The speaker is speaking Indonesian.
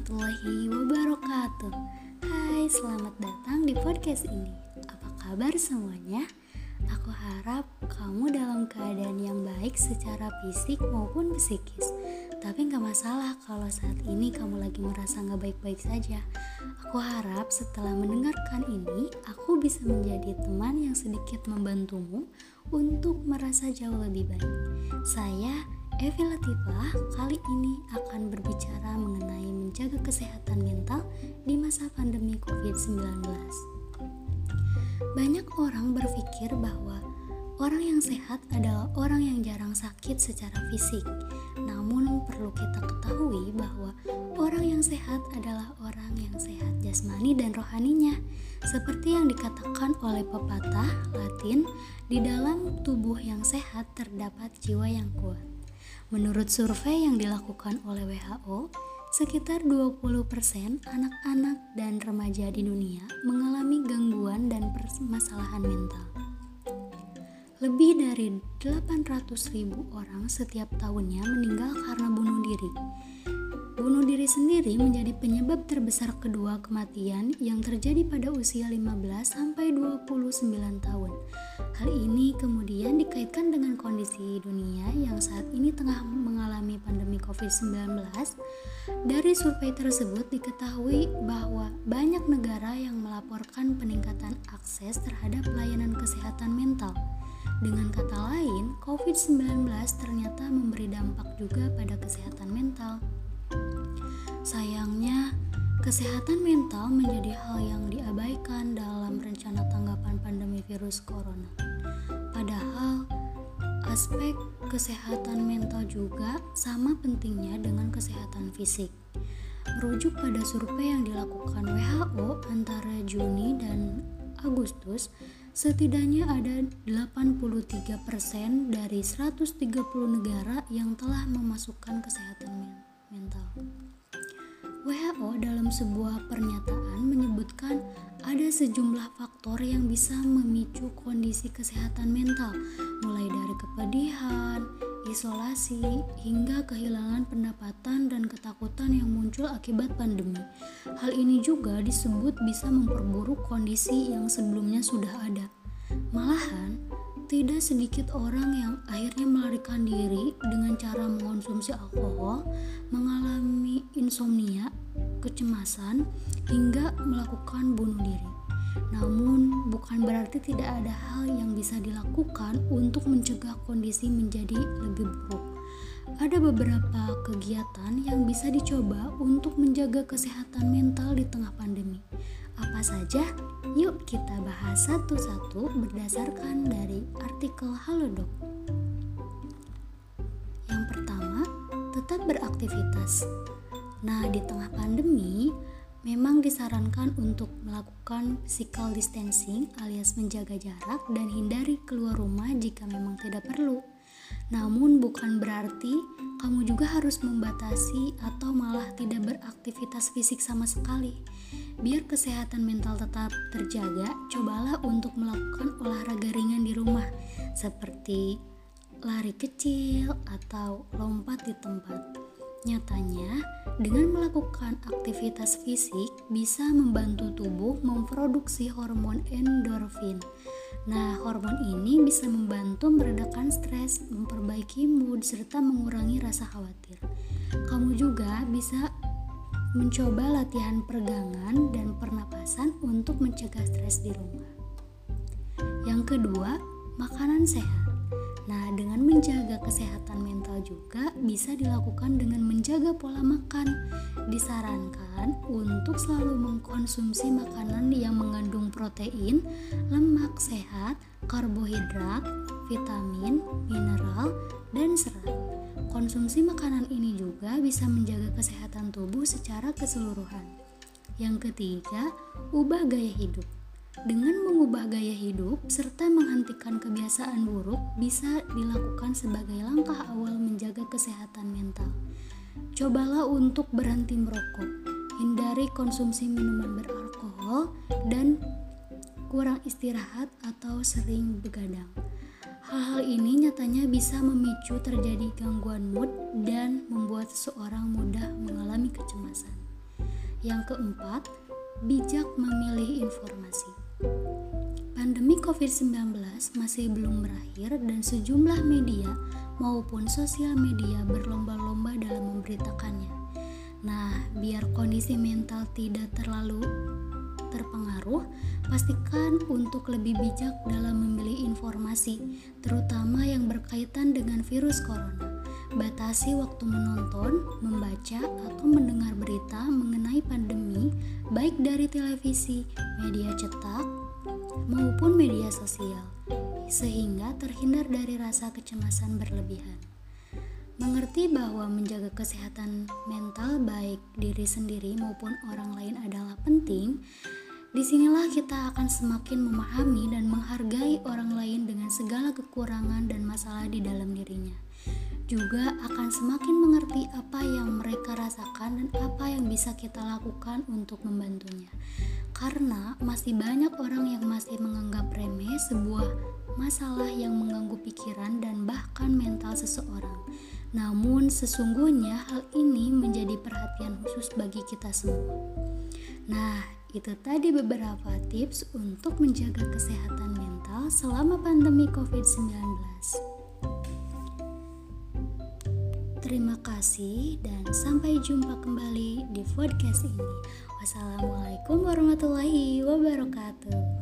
warahmatullahi wabarakatuh. Hai selamat datang di podcast ini. Apa kabar semuanya? Aku harap kamu dalam keadaan yang baik secara fisik maupun psikis. Tapi gak masalah kalau saat ini kamu lagi merasa gak baik-baik saja. Aku harap setelah mendengarkan ini Aku bisa menjadi teman yang sedikit membantumu Untuk merasa jauh lebih baik. Saya Evi Latifah kali ini akan berbicara mengenai menjaga kesehatan mental di masa pandemi COVID-19. Banyak orang berpikir bahwa orang yang sehat adalah orang yang jarang sakit secara fisik. Namun perlu kita ketahui bahwa orang yang sehat adalah orang yang sehat jasmani dan rohaninya. Seperti yang dikatakan oleh pepatah Latin, di dalam tubuh yang sehat terdapat jiwa yang kuat. Menurut survei yang dilakukan oleh WHO, sekitar 20% anak-anak dan remaja di dunia mengalami gangguan dan permasalahan mental. Lebih dari 800.000 orang setiap tahunnya meninggal karena bunuh diri. Bunuh diri sendiri menjadi penyebab terbesar kedua kematian yang terjadi pada usia 15 sampai 29 tahun. Hal ini kemudian dikaitkan dengan kondisi dunia yang saat ini tengah mengalami pandemi COVID-19. Dari survei tersebut diketahui bahwa banyak negara yang melaporkan peningkatan akses terhadap pelayanan kesehatan mental. Dengan kata lain, COVID-19 ternyata memberi dampak juga pada kesehatan mental. Sayangnya, kesehatan mental menjadi hal yang diabaikan dalam rencana tanggapan pandemi virus corona. Padahal, aspek kesehatan mental juga sama pentingnya dengan kesehatan fisik. Merujuk pada survei yang dilakukan WHO antara Juni dan Agustus, setidaknya ada 83% dari 130 negara yang telah memasukkan kesehatan mental. WHO dalam sebuah pernyataan menyebutkan ada sejumlah faktor yang bisa memicu kondisi kesehatan mental, mulai dari kepedihan, isolasi, hingga kehilangan pendapatan dan ketakutan yang muncul akibat pandemi. Hal ini juga disebut bisa memperburuk kondisi yang sebelumnya sudah ada. Malahan, tidak sedikit orang yang akhirnya melarikan diri dengan cara mengonsumsi alkohol, mengalami insomnia, kecemasan, hingga melakukan bunuh diri. Namun, bukan berarti tidak ada hal yang bisa dilakukan untuk mencegah kondisi menjadi lebih buruk. Ada beberapa kegiatan yang bisa dicoba untuk menjaga kesehatan mental di tengah pandemi. Apa saja? Yuk kita bahas satu-satu berdasarkan dari artikel Halodoc. Yang pertama, tetap beraktivitas. Nah, di tengah pandemi, memang disarankan untuk melakukan physical distancing alias menjaga jarak dan hindari keluar rumah jika memang tidak perlu. Namun bukan berarti kamu juga harus membatasi atau malah tidak beraktivitas fisik sama sekali. Biar kesehatan mental tetap terjaga, cobalah untuk melakukan olahraga ringan di rumah seperti lari kecil atau lompat di tempat. Nyatanya, dengan melakukan aktivitas fisik bisa membantu tubuh memproduksi hormon endorfin Nah, hormon ini bisa membantu meredakan stres, memperbaiki mood, serta mengurangi rasa khawatir. Kamu juga bisa mencoba latihan peregangan dan pernapasan untuk mencegah stres di rumah. Yang kedua, makanan sehat. Nah, dengan menjaga kesehatan mental juga bisa dilakukan dengan menjaga pola makan. Disarankan untuk selalu mengkonsumsi makanan yang mengandung protein, lemak sehat, karbohidrat, vitamin, mineral, dan serat. Konsumsi makanan ini juga bisa menjaga kesehatan tubuh secara keseluruhan. Yang ketiga, ubah gaya hidup. Dengan mengubah gaya hidup serta menghentikan kebiasaan buruk bisa dilakukan sebagai langkah awal menjaga kesehatan mental. Cobalah untuk berhenti merokok, hindari konsumsi minuman beralkohol, dan kurang istirahat atau sering begadang. Hal-hal ini nyatanya bisa memicu terjadi gangguan mood dan membuat seseorang mudah mengalami kecemasan. Yang keempat, bijak memilih informasi. Pandemi COVID-19 masih belum berakhir dan sejumlah media maupun sosial media berlomba-lomba dalam memberitakannya. Nah, biar kondisi mental tidak terlalu terpengaruh, pastikan untuk lebih bijak dalam memilih informasi, terutama yang berkaitan dengan virus corona. Batasi waktu menonton, membaca, atau mendengar berita mengenai pandemi, baik dari televisi, media cetak, maupun media sosial, sehingga terhindar dari rasa kecemasan berlebihan. Mengerti bahwa menjaga kesehatan mental baik diri sendiri maupun orang lain adalah penting, di sinilah kita akan semakin memahami dan menghargai orang lain dengan segala kekurangan dan masalah di dalam dirinya juga akan semakin mengerti apa yang mereka rasakan dan apa yang bisa kita lakukan untuk membantunya. Karena masih banyak orang yang masih menganggap remeh sebuah masalah yang mengganggu pikiran dan bahkan mental seseorang. Namun sesungguhnya hal ini menjadi perhatian khusus bagi kita semua. Nah, itu tadi beberapa tips untuk menjaga kesehatan mental selama pandemi COVID-19. Terima kasih dan sampai jumpa kembali di podcast ini. Wassalamualaikum warahmatullahi wabarakatuh.